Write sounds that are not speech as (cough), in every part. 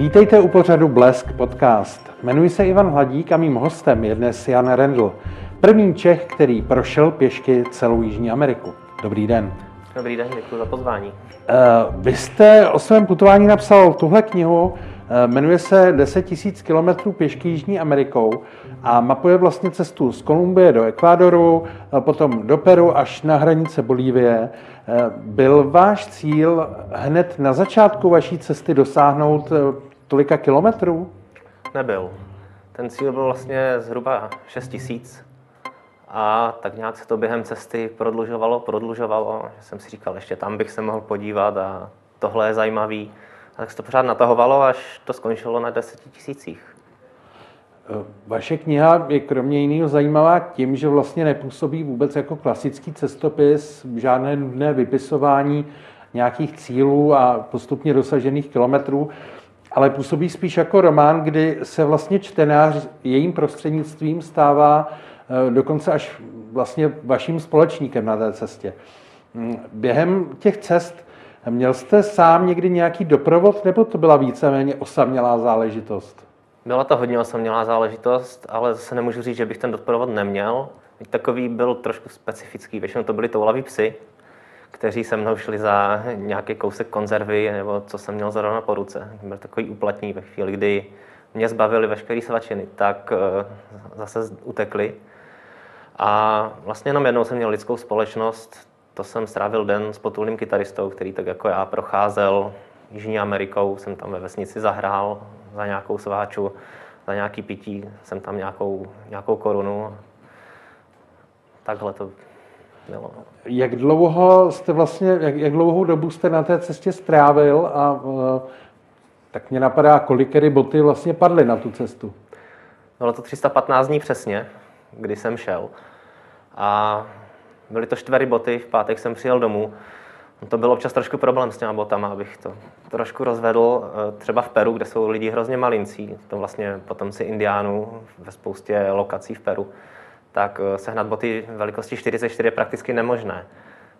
Vítejte u pořadu Blesk podcast. Jmenuji se Ivan Hladík a mým hostem je dnes Jan Rendl, první Čech, který prošel pěšky celou Jižní Ameriku. Dobrý den. Dobrý den, děkuji za pozvání. Uh, vy jste o svém putování napsal tuhle knihu, Eh, jmenuje se 10 000 kilometrů pěšky Jižní Amerikou a mapuje vlastně cestu z Kolumbie do Ekvádoru, potom do Peru až na hranice Bolívie. Eh, byl váš cíl hned na začátku vaší cesty dosáhnout eh, tolika kilometrů? Nebyl. Ten cíl byl vlastně zhruba 6 tisíc a tak nějak se to během cesty prodlužovalo, prodlužovalo. Že jsem si říkal, ještě tam bych se mohl podívat a tohle je zajímavý tak se to pořád natahovalo, až to skončilo na deseti tisících. Vaše kniha je kromě jiného zajímavá tím, že vlastně nepůsobí vůbec jako klasický cestopis, žádné nudné vypisování nějakých cílů a postupně dosažených kilometrů, ale působí spíš jako román, kdy se vlastně čtenář jejím prostřednictvím stává eh, dokonce až vlastně vaším společníkem na té cestě. Hm, během těch cest Měl jste sám někdy nějaký doprovod, nebo to byla víceméně osamělá záležitost? Byla to hodně osamělá záležitost, ale zase nemůžu říct, že bych ten doprovod neměl. Takový byl trošku specifický, většinou to byli toulaví psy, kteří se mnou šli za nějaký kousek konzervy nebo co jsem měl zrovna po ruce. Byl takový uplatní ve chvíli, kdy mě zbavili veškeré svačiny, tak eh, zase utekli. A vlastně jenom jednou jsem měl lidskou společnost, to jsem strávil den s potulným kytaristou, který tak jako já procházel Jižní Amerikou, jsem tam ve vesnici zahrál za nějakou sváču, za nějaký pití, jsem tam nějakou, nějakou korunu. Takhle to bylo. Jak dlouho jste vlastně, jak, jak dlouhou dobu jste na té cestě strávil a uh, tak mě napadá, kolikery boty vlastně padly na tu cestu? Bylo to 315 dní přesně, kdy jsem šel. A Byly to čtvery boty, v pátek jsem přijel domů. To byl občas trošku problém s těma botama, abych to trošku rozvedl. Eh, třeba v Peru, kde jsou lidi hrozně malincí, to vlastně potomci indiánů ve spoustě lokací v Peru, tak eh, sehnat boty velikosti 44 je prakticky nemožné.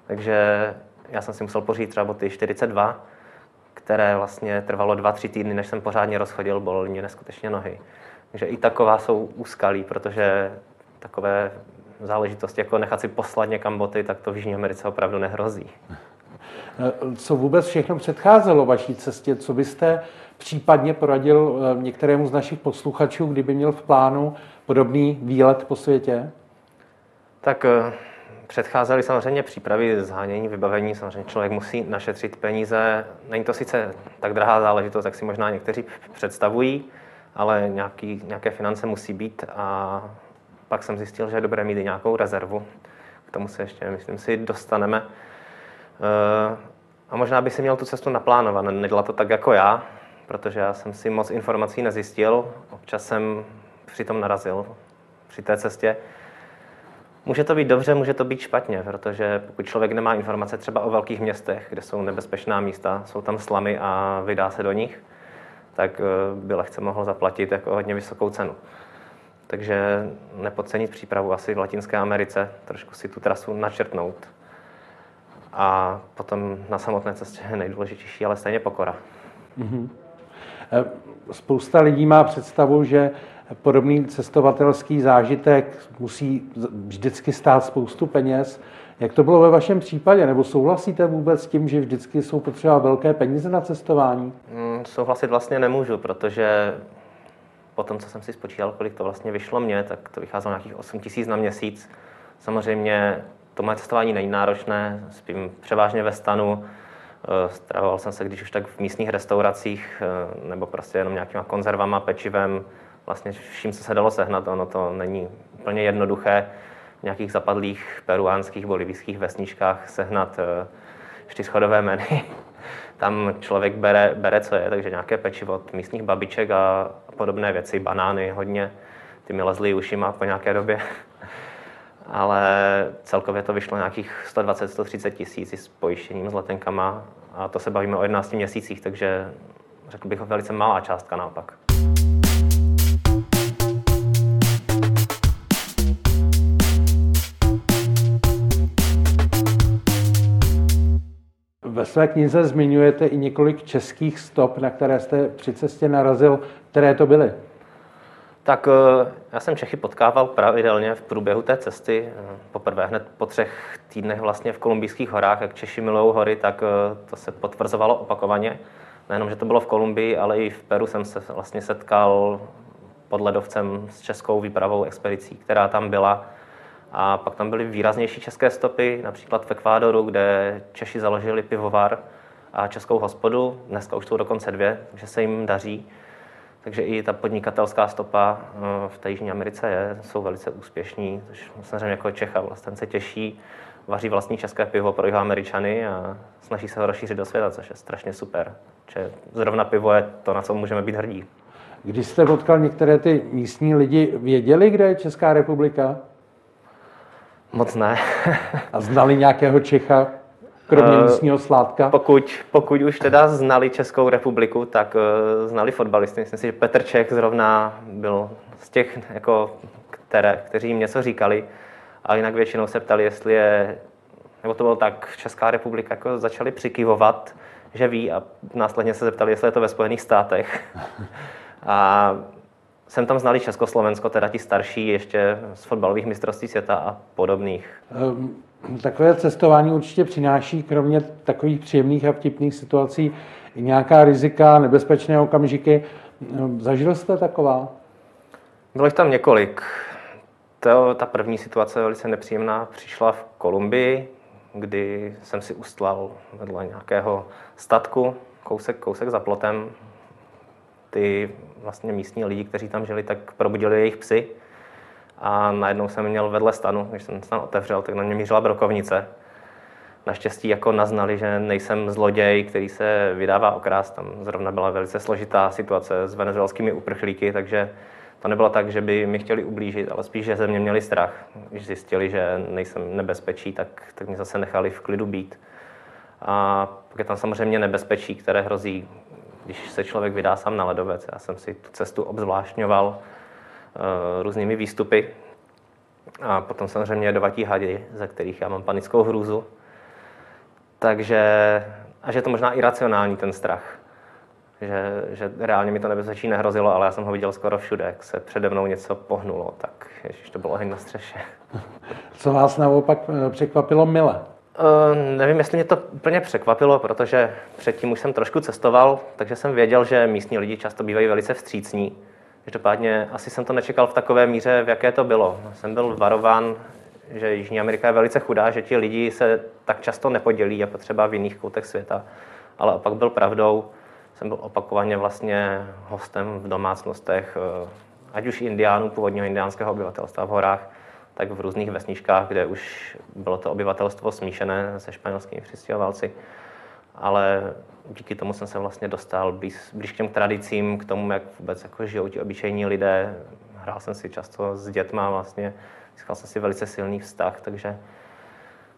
Takže já jsem si musel pořídit třeba boty 42, které vlastně trvalo 2-3 týdny, než jsem pořádně rozchodil, bolely mě neskutečně nohy. Takže i taková jsou úskalí, protože takové záležitost, jako nechat si poslat někam boty, tak to v Jižní Americe opravdu nehrozí. Co vůbec všechno předcházelo vaší cestě? Co byste případně poradil eh, některému z našich posluchačů, kdyby měl v plánu podobný výlet po světě? Tak eh, předcházely samozřejmě přípravy, zhánění, vybavení. Samozřejmě člověk musí našetřit peníze. Není to sice tak drahá záležitost, jak si možná někteří představují, ale nějaký, nějaké finance musí být a pak jsem zjistil, že je dobré mít i nějakou rezervu. K tomu se ještě, myslím si, dostaneme. Eh, a možná by si měl tu cestu naplánovat. Nedělat to tak jako já, protože já jsem si moc informací nezjistil. Občas jsem přitom narazil při té cestě. Může to být dobře, může to být špatně, protože pokud člověk nemá informace třeba o velkých městech, kde jsou nebezpečná místa, jsou tam slamy a vydá se do nich, tak eh, by lehce mohl zaplatit jako hodně vysokou cenu. Takže nepodcenit přípravu asi v Latinské Americe, trošku si tu trasu načrtnout. A potom na samotné cestě je nejdůležitější, ale stejně pokora. Mm-hmm. Spousta lidí má představu, že podobný cestovatelský zážitek musí vždycky stát spoustu peněz. Jak to bylo ve vašem případě? Nebo souhlasíte vůbec s tím, že vždycky jsou potřeba velké peníze na cestování? Mm, souhlasit vlastně nemůžu, protože po tom, co jsem si spočítal, kolik to vlastně vyšlo mně, tak to vycházelo nějakých 8 tisíc na měsíc. Samozřejmě to moje cestování není náročné, spím převážně ve stanu, eh, stravoval jsem se když už tak v místních restauracích eh, nebo prostě jenom nějakýma konzervama, pečivem, vlastně vším, co se dalo sehnat. Ono to není úplně jednoduché v nějakých zapadlých peruánských, bolivijských vesničkách sehnat eh, čtyřchodové menu. (laughs) Tam člověk bere, bere, co je, takže nějaké pečivo od místních babiček a podobné věci, banány hodně, ty mi lezly ušima po nějaké době. (laughs) Ale celkově to vyšlo nějakých 120-130 tisíc s pojištěním, s letenkama a to se bavíme o 11 měsících, takže řekl bych velice malá částka naopak. Ve své knize zmiňujete i několik českých stop, na které jste při cestě narazil. Které to byly? Tak eh, já jsem Čechy potkával pravidelně v průběhu té cesty. Poprvé hned po třech týdnech vlastně v kolumbijských horách, jak Češi milují hory, tak eh, to se potvrzovalo opakovaně. Nejenom, že to bylo v Kolumbii, ale i v Peru jsem se vlastně setkal pod ledovcem s českou výpravou expedicí, která tam byla. A pak tam byly výraznější české stopy, například v Ekvádoru, kde Češi založili pivovar a českou hospodu. Dneska už jsou dokonce dvě, že se jim daří. Takže i ta podnikatelská stopa eh, v té Jižní Americe je, jsou velice úspěšní, což samozřejmě jako Čecha vlastně se těší, vaří vlastní české pivo pro jeho Američany a snaží se ho rozšířit do světa, což je strašně super. Že zrovna pivo je to, na co můžeme být hrdí. Když jste potkal některé ty místní lidi, věděli, kde je Česká republika? Moc ne. a znali nějakého Čecha, kromě uh, místního sládka? Pokud, pokud už teda znali Českou republiku, tak uh, znali fotbalisty. Myslím si, že Petr Čech zrovna byl z těch, jako, které, kteří jim něco říkali, ale jinak většinou se ptali, jestli je, nebo to bylo tak, Česká republika jako začali přikivovat, že ví a následně se zeptali, jestli je to ve Spojených státech. (laughs) A jsem tam znali Československo, teda ti starší ještě z fotbalových mistrovství světa a podobných. Um, takové cestování určitě přináší, kromě takových příjemných a vtipných situací, i nějaká rizika, nebezpečné okamžiky. Ehm, zažil jste taková? Bylo jich tam několik. To, ta první situace velice nepříjemná přišla v Kolumbii, kdy jsem si ustlal vedle nějakého statku, kousek, kousek za plotem. Ty vlastně místní lidi, kteří tam žili, tak probudili jejich psy. A najednou jsem měl vedle stanu, když jsem stan otevřel, tak na mě mířila brokovnice. Naštěstí jako naznali, že nejsem zloděj, který se vydává okrást. Tam zrovna byla velice složitá situace s venezuelskými uprchlíky, takže to nebylo tak, že by mi chtěli ublížit, ale spíš, že ze mě měli strach. Když zjistili, že nejsem nebezpečí, tak, tak mě zase nechali v klidu být. A pak je tam samozřejmě nebezpečí, které hrozí když se člověk vydá sám na ledovec. Já jsem si tu cestu obzvlášňoval uh, různými výstupy. A potom samozřejmě jedovatí hadi, ze kterých já mám panickou hrůzu. Takže, a že je to možná iracionální ten strach. Že, že reálně mi to nebezpečí nehrozilo, ale já jsem ho viděl skoro všude, jak se přede mnou něco pohnulo, tak ježiš, to bylo oheň na střeše. Co vás naopak eh, překvapilo mile? Uh, nevím, jestli mě to úplně překvapilo, protože předtím už jsem trošku cestoval, takže jsem věděl, že místní lidi často bývají velice vstřícní. Každopádně asi jsem to nečekal v takové míře, v jaké to bylo. Jsem byl varován, že Jižní Amerika je velice chudá, že ti lidi se tak často nepodělí jako třeba v jiných koutech světa. Ale opak byl pravdou. Jsem byl opakovaně vlastně hostem v domácnostech, eh, ať už indiánů, původního indiánského obyvatelstva v horách, tak v různých vesničkách, kde už bylo to obyvatelstvo smíšené se španělskými přistěhovalci. Ale díky tomu jsem se vlastně dostal blíž, blíž k těm tradicím, k tomu, jak vůbec jako žijou ti obyčejní lidé. Hrál jsem si často s dětma vlastně, získal jsem si velice silný vztah, takže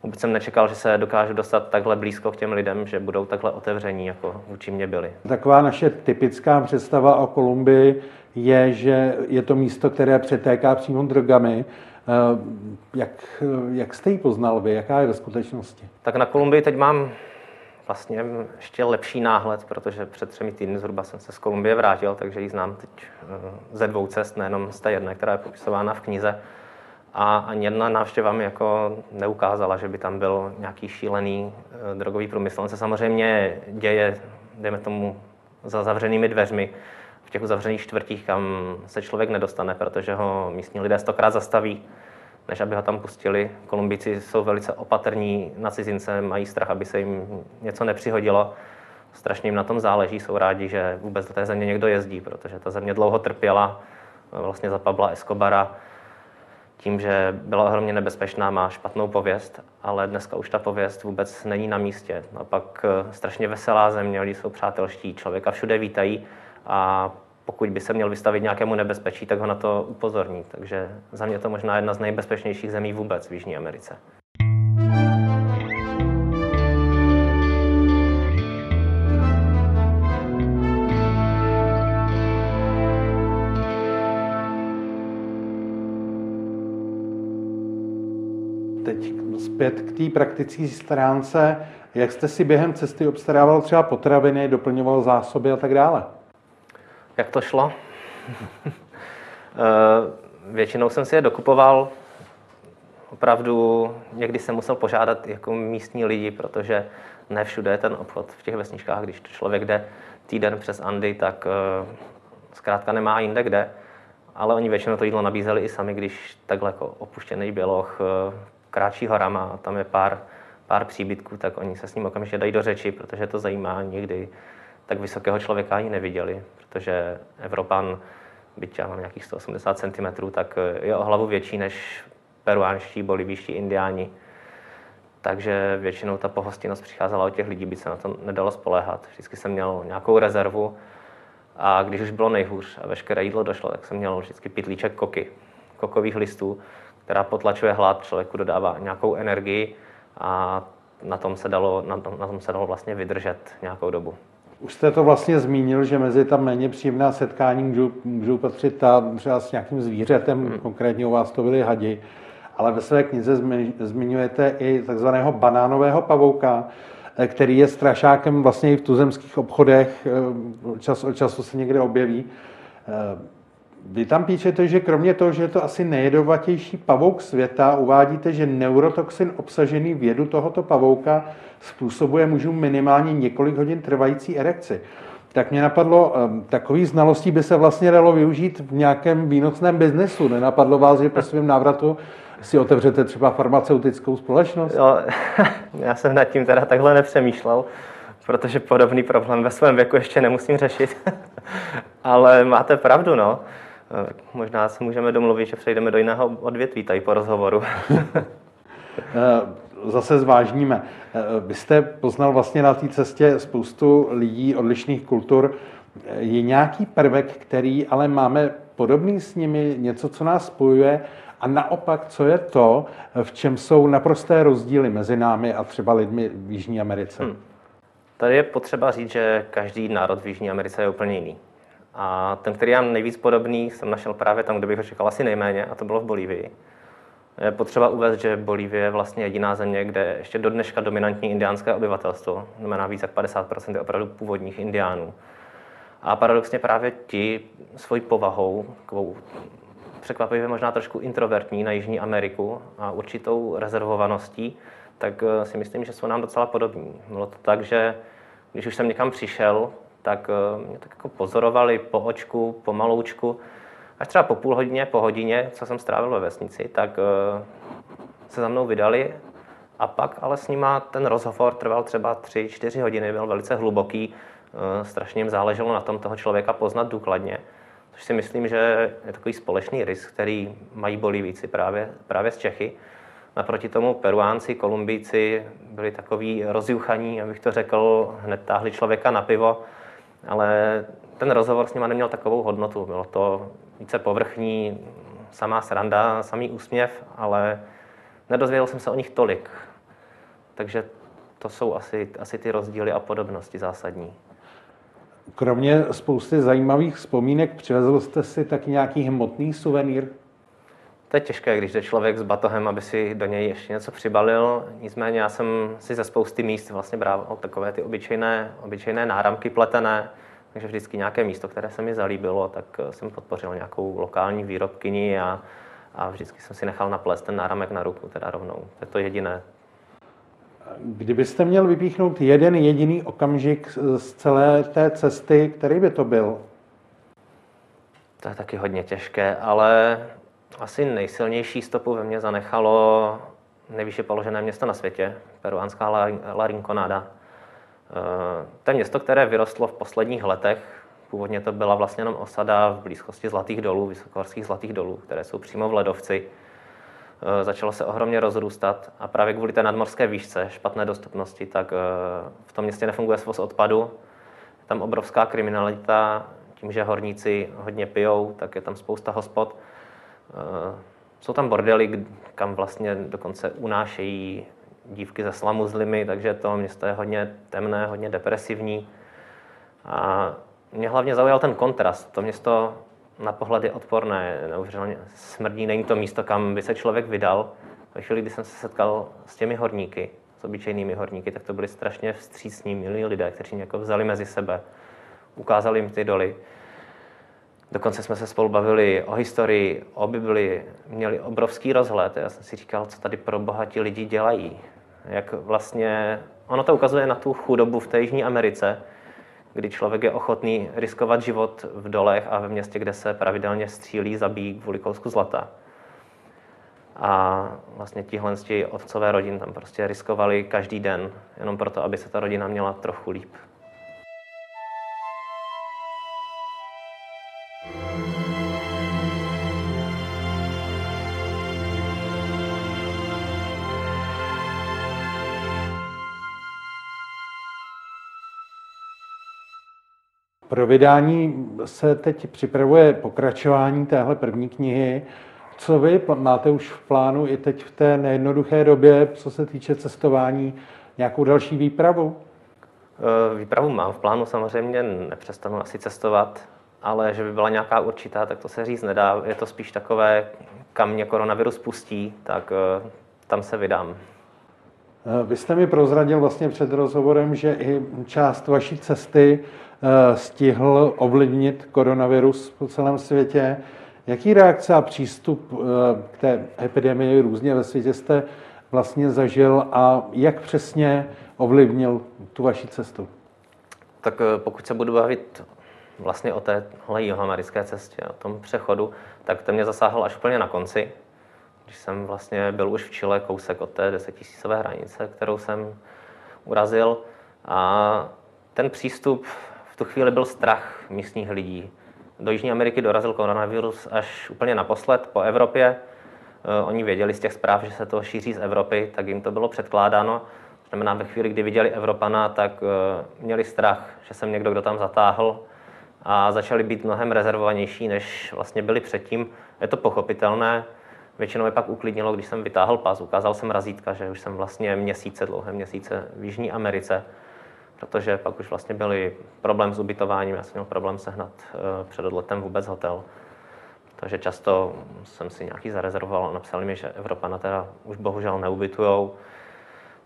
vůbec jsem nečekal, že se dokážu dostat takhle blízko k těm lidem, že budou takhle otevření, jako vůči mě byli. Taková naše typická představa o Kolumbii je, že je to místo, které přetéká přímo drogami. Eh, jak, jak jste ji poznal vy? Jaká je ve skutečnosti? Tak na Kolumbii teď mám vlastně ještě lepší náhled, protože před třemi týdny zhruba jsem se z Kolumbie vrátil, takže ji znám teď eh, ze dvou cest, nejenom z té jedné, která je popisována v knize. A ani jedna návštěva mi jako neukázala, že by tam byl nějaký šílený eh, drogový průmysl. On se samozřejmě děje, dejme tomu, za zavřenými dveřmi těch uzavřených čtvrtích, kam se člověk nedostane, protože ho místní lidé stokrát zastaví, než aby ho tam pustili. Kolumbíci jsou velice opatrní na cizince, mají strach, aby se jim něco nepřihodilo. Strašně jim na tom záleží, jsou rádi, že vůbec do té země někdo jezdí, protože ta země dlouho trpěla vlastně za Pabla Escobara tím, že byla ohromně nebezpečná, má špatnou pověst, ale dneska už ta pověst vůbec není na místě. A pak eh, strašně veselá země, lidi jsou přátelští, člověka všude vítají a pokud by se měl vystavit nějakému nebezpečí, tak ho na to upozorní. Takže za mě to možná jedna z nejbezpečnějších zemí vůbec v Jižní Americe. Teď zpět k té praktické stránce. Jak jste si během cesty obstarával třeba potraviny, doplňoval zásoby a tak dále? Jak to šlo? Eh, většinou jsem si je dokupoval. Opravdu někdy jsem musel požádat jako místní lidi, protože ne všude je ten obchod v těch vesničkách. Když člověk jde týden přes Andy, tak eh, zkrátka nemá jinde kde. Ale oni většinou to jídlo nabízeli i sami, když takhle jako opuštěný běloch eh, kráčí horama a tam je pár, pár příbytků, tak oni se s ním okamžitě dají do řeči, protože to zajímá nikdy tak vysokého člověka ani neviděli, protože Evropan, byť já mám nějakých 180 cm, tak je o hlavu větší než peruánští, bolivijští indiáni. Takže většinou ta pohostinnost přicházela od těch lidí, by se na to nedalo spoléhat. Vždycky jsem měl nějakou rezervu a když už bylo nejhůř a veškeré jídlo došlo, tak jsem měl vždycky pitlíček koky, kokových listů, která potlačuje hlad, člověku dodává nějakou energii a na tom se dalo, na tom, na tom se dalo vlastně vydržet nějakou dobu. Už jste to vlastně zmínil, že mezi ta méně příjemná setkání můžou, můžou patřit ta třeba s nějakým zvířetem, hmm. konkrétně u vás to byly hadi, ale ve své knize zmiňujete i takzvaného banánového pavouka, eh, který je strašákem vlastně i v tuzemských obchodech, eh, čas od času se někde objeví. Vy tam píšete, že kromě toho, že je to asi nejedovatější pavouk světa, uvádíte, že neurotoxin obsažený v jedu tohoto pavouka způsobuje mužům minimálně několik hodin trvající erekci. Tak mě napadlo, ehm, takový znalostí by se vlastně dalo využít v nějakém výnosném biznesu. Nenapadlo vás, že po svém návratu si otevřete třeba farmaceutickou společnost? Jo, (laughs) já jsem nad tím teda takhle nepřemýšlel, protože podobný problém ve svém věku ještě nemusím řešit. (laughs) Ale máte pravdu, no. Eh, možná se můžeme domluvit, že přejdeme do jiného odvětví tady po rozhovoru. (laughs) Eh, zase zvážníme. Eh, vy jste poznal vlastně na té cestě spoustu lidí odlišných kultur. Je nějaký prvek, který ale máme podobný s nimi, něco, co nás spojuje, a naopak, co je to, v čem jsou naprosté rozdíly mezi námi a třeba lidmi v Jižní Americe? Hmm. Tady je potřeba říct, že každý národ v Jižní Americe je úplně jiný. A ten, který je nejvíc podobný, jsem našel právě tam, kde bych ho čekal asi nejméně, a to bylo v Bolívii. Je potřeba uvést, že Bolívie je vlastně jediná země, kde ještě do dneška dominantní indiánské obyvatelstvo, znamená víc jak 50% je opravdu původních indiánů. A paradoxně právě ti svojí povahou, takovou překvapivě možná trošku introvertní na Jižní Ameriku a určitou rezervovaností, tak eh, si myslím, že jsou nám docela podobní. Bylo to tak, že když už jsem někam přišel, tak eh, mě tak jako pozorovali po očku, po maloučku, až třeba po půl hodině, po hodině, co jsem strávil ve vesnici, tak eh, se za mnou vydali. A pak ale s nima ten rozhovor trval třeba 3-4 hodiny, byl velice hluboký, eh, strašně jim záleželo na tom toho člověka poznat důkladně, což si myslím, že je takový společný rys, který mají Bolívíci právě, právě z Čechy. Naproti tomu Peruánci, Kolumbíci byli takový rozjuchaní, abych to řekl, hned táhli člověka na pivo, ale ten rozhovor s nima neměl takovou hodnotu. Bylo to více povrchní, samá sranda, samý úsměv, ale nedozvěděl jsem se o nich tolik. Takže to jsou asi, asi ty rozdíly a podobnosti zásadní. Kromě spousty zajímavých vzpomínek, přivezl jste si taky nějaký hmotný suvenýr? To je těžké, když jde člověk s batohem, aby si do něj ještě něco přibalil. Nicméně já jsem si ze spousty míst vlastně bral takové ty obyčejné, obyčejné náramky pletené, takže vždycky nějaké místo, které se mi zalíbilo, tak eh, jsem podpořil nějakou lokální výrobkyni a, a vždycky jsem si nechal naplést ten náramek na ruku, teda rovnou. To je to jediné. Kdybyste měl vypíchnout jeden jediný okamžik z celé té cesty, který by to byl? To je taky hodně těžké, ale asi nejsilnější stopu ve mně zanechalo nejvýše položené město na světě, peruánská La Rinconada. Eh, to je město, které vyrostlo v posledních letech. Původně to byla vlastně jenom osada v blízkosti Zlatých dolů, vysokohorských Zlatých dolů, které jsou přímo v ledovci. Eh, začalo se ohromně rozrůstat a právě kvůli té nadmorské výšce, špatné dostupnosti, tak eh, v tom městě nefunguje svoz odpadu. Je tam obrovská kriminalita, tím, že horníci hodně pijou, tak je tam spousta hospod. Jsou tam bordely, kam vlastně dokonce unášejí dívky ze slamuzlimy, takže to město je hodně temné, hodně depresivní. A mě hlavně zaujal ten kontrast. To město na pohled je odporné, neuvěřitelně smrdí, není to místo, kam by se člověk vydal. Ve chvíli, kdy jsem se setkal s těmi horníky, s obyčejnými horníky, tak to byli strašně vstřícní, milí lidé, kteří mě jako vzali mezi sebe, ukázali jim ty doly. Dokonce jsme se spolu bavili o historii, o Bibli, měli obrovský rozhled. Já jsem si říkal, co tady pro bohatí lidi dělají. Jak vlastně, ono to ukazuje na tu chudobu v té Jižní Americe, kdy člověk je ochotný riskovat život v dolech a ve městě, kde se pravidelně střílí, zabíjí kvůli kousku zlata. A vlastně tihle otcové rodin tam prostě riskovali každý den, jenom proto, aby se ta rodina měla trochu líp. Pro vydání se teď připravuje pokračování téhle první knihy. Co vy máte už v plánu i teď v té nejednoduché době, co se týče cestování, nějakou další výpravu? Eh, výpravu mám v plánu, samozřejmě nepřestanu asi cestovat, ale že by byla nějaká určitá, tak to se říct nedá. Je to spíš takové, kam mě koronavirus pustí, tak eh, tam se vydám. Eh, vy jste mi prozradil vlastně před rozhovorem, že i část vaší cesty Eh, stihl ovlivnit koronavirus po celém světě. Jaký reakce a přístup eh, k té epidemii různě ve světě jste vlastně zažil a jak přesně ovlivnil tu vaši cestu? Tak pokud se budu bavit vlastně o téhle jihoamerické cestě, o tom přechodu, tak to mě zasáhl až úplně na konci, jsem vlastně byl už v Chile kousek od té desetitisícové hranice, kterou jsem urazil. A ten přístup v tu chvíli byl strach místních lidí. Do Jižní Ameriky dorazil koronavirus až úplně naposled po Evropě. Eh, oni věděli z těch zpráv, že se to šíří z Evropy, tak jim to bylo předkládáno. Znamená, ve chvíli, kdy viděli Evropana, tak eh, měli strach, že jsem někdo, kdo tam zatáhl a začali být mnohem rezervovanější, než vlastně byli předtím. Je to pochopitelné. Většinou je pak uklidnilo, když jsem vytáhl pas, ukázal jsem razítka, že už jsem vlastně měsíce, dlouhé měsíce v Jižní Americe protože pak už vlastně byly problém s ubytováním, já jsem měl problém sehnat eh, před odletem vůbec hotel. Takže často jsem si nějaký zarezervoval a napsali mi, že Evropana teda už bohužel neubytujou.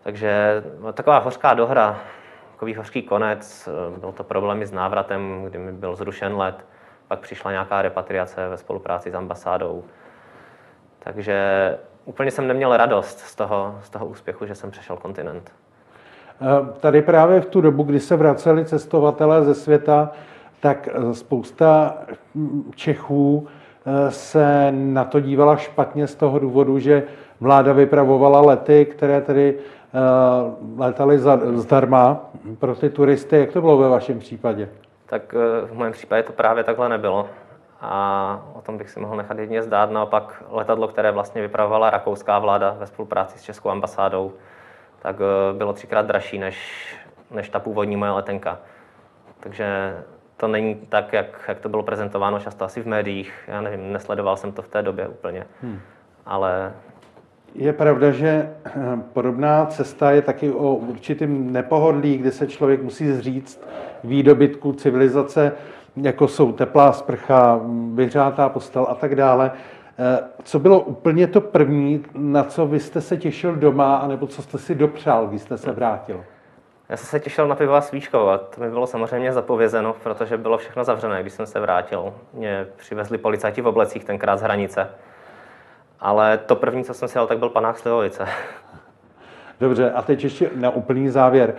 Takže no, taková hořká dohra, takový hořký konec, eh, byl to problémy s návratem, kdy mi byl zrušen let, pak přišla nějaká repatriace ve spolupráci s ambasádou. Takže úplně jsem neměl radost z toho, z toho úspěchu, že jsem přešel kontinent. Eh, tady právě v tu dobu, kdy se vraceli cestovatelé ze světa, tak eh, spousta hm, Čechů eh, se na to dívala špatně z toho důvodu, že vláda vypravovala lety, které tedy letaly zdarma pro ty turisty. Jak to bylo ve vašem případě? Tak v mém případě to právě takhle nebylo. A o tom bych si mohl nechat jedně zdát. Naopak letadlo, které vlastně vypravovala rakouská vláda ve spolupráci s Českou ambasádou, tak eh, bylo třikrát dražší než, než ta původní moje letenka. Takže to není tak, jak, jak to bylo prezentováno často asi v médiích. Já nevím, nesledoval jsem to v té době úplně. Hmm. Ale je pravda, že eh, podobná cesta je taky o určitým nepohodlí, kdy se člověk musí zříct výdobytku civilizace, jako jsou teplá sprcha, vyhřátá postel a tak dále. Eh, co bylo úplně to první, na co vy jste se těšil doma, anebo co jste si dopřál, když jste se vrátil? Já jsem se těšil na pivo a svíčkou a to mi bylo samozřejmě zapovězeno, protože bylo všechno zavřené, když jsem se vrátil. Mě přivezli policajti v oblecích tenkrát z hranice. Ale to první, co jsem si dal, tak byl panák Slivovice. Dobře, a teď ještě na úplný závěr.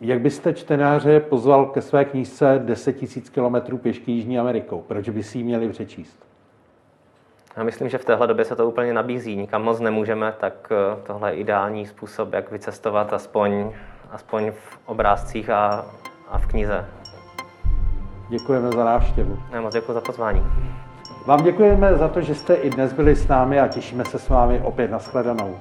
Jak byste čtenáře pozval ke své knížce 10 000 km pěšky Jižní Amerikou? Proč by si ji měli přečíst? Já myslím, že v téhle době se to úplně nabízí. Nikam moc nemůžeme, tak eh, tohle je ideální způsob, jak vycestovat aspoň, aspoň v obrázcích a, a v knize. Děkujeme za návštěvu. Já moc děkuji za pozvání. Vám děkujeme za to, že jste i dnes byli s námi a těšíme se s vámi opět na shledanou.